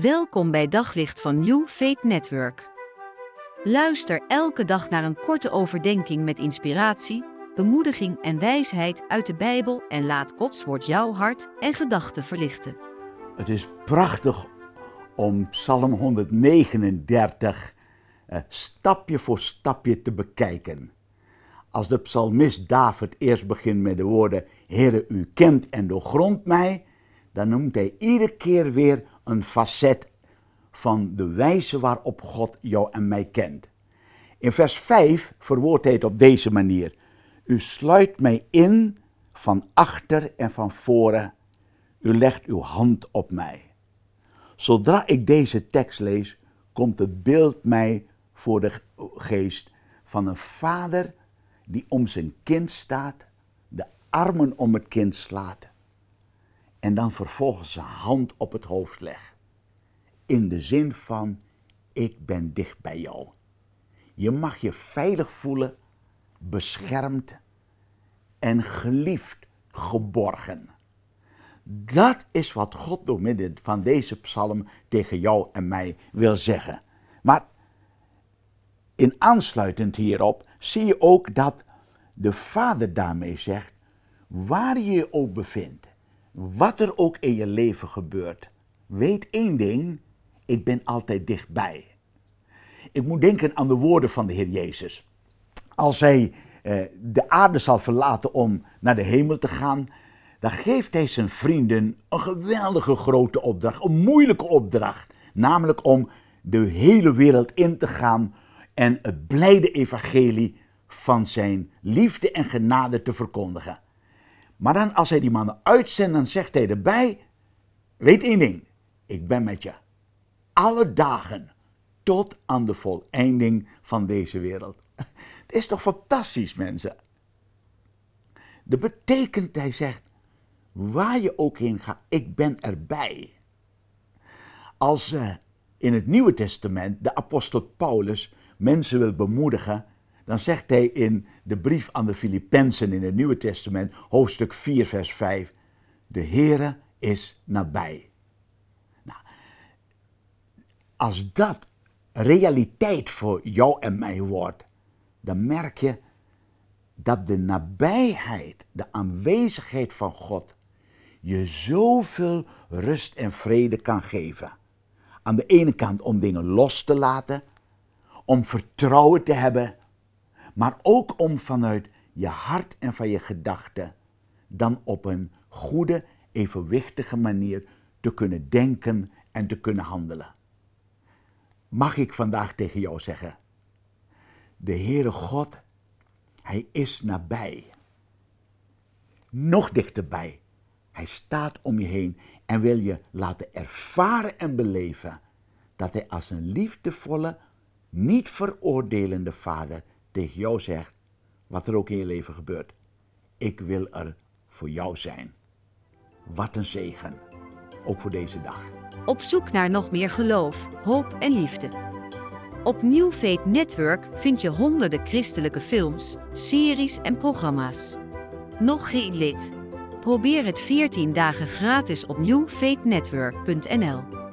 Welkom bij Daglicht van New Faith Network. Luister elke dag naar een korte overdenking met inspiratie, bemoediging en wijsheid uit de Bijbel en laat Gods woord jouw hart en gedachten verlichten. Het is prachtig om Psalm 139 eh, stapje voor stapje te bekijken. Als de psalmist David eerst begint met de woorden: Heere, u kent en doorgrondt mij, dan noemt hij iedere keer weer een facet van de wijze waarop God jou en mij kent. In vers 5 verwoordt hij het op deze manier: U sluit mij in van achter en van voren. U legt uw hand op mij. Zodra ik deze tekst lees, komt het beeld mij voor de geest van een vader die om zijn kind staat, de armen om het kind slaat en dan vervolgens zijn hand op het hoofd legt. In de zin van, ik ben dicht bij jou. Je mag je veilig voelen, beschermd en geliefd, geborgen. Dat is wat God door middel van deze psalm tegen jou en mij wil zeggen. Maar in aansluitend hierop zie je ook dat de Vader daarmee zegt, waar je je ook bevindt, wat er ook in je leven gebeurt, weet één ding, ik ben altijd dichtbij. Ik moet denken aan de woorden van de Heer Jezus. Als hij eh, de aarde zal verlaten om naar de hemel te gaan, dan geeft hij zijn vrienden een geweldige grote opdracht, een moeilijke opdracht, namelijk om de hele wereld in te gaan en het blijde evangelie van zijn liefde en genade te verkondigen. Maar dan als hij die mannen uitzendt, dan zegt hij erbij, weet één ding, ik ben met je. Alle dagen tot aan de voleinding van deze wereld. Het is toch fantastisch, mensen? Dat betekent, hij zegt, waar je ook heen gaat, ik ben erbij. Als uh, in het Nieuwe Testament de apostel Paulus mensen wil bemoedigen, dan zegt hij in de brief aan de Filippenzen in het Nieuwe Testament, hoofdstuk 4, vers 5, de Heere is nabij. Nou, als dat realiteit voor jou en mij wordt, dan merk je dat de nabijheid, de aanwezigheid van God, je zoveel rust en vrede kan geven. Aan de ene kant om dingen los te laten, om vertrouwen te hebben maar ook om vanuit je hart en van je gedachten dan op een goede, evenwichtige manier te kunnen denken en te kunnen handelen. Mag ik vandaag tegen jou zeggen, de Heere God, Hij is nabij. Nog dichterbij. Hij staat om je heen en wil je laten ervaren en beleven dat Hij als een liefdevolle, niet veroordelende Vader tegen jou zegt, wat er ook in je leven gebeurt, ik wil er voor jou zijn. Wat een zegen, ook voor deze dag. Op zoek naar nog meer geloof, hoop en liefde. Op New Faith Network vind je honderden christelijke films, series en programma's. Nog geen lid? Probeer het 14 dagen gratis op newfaithnetwork.nl.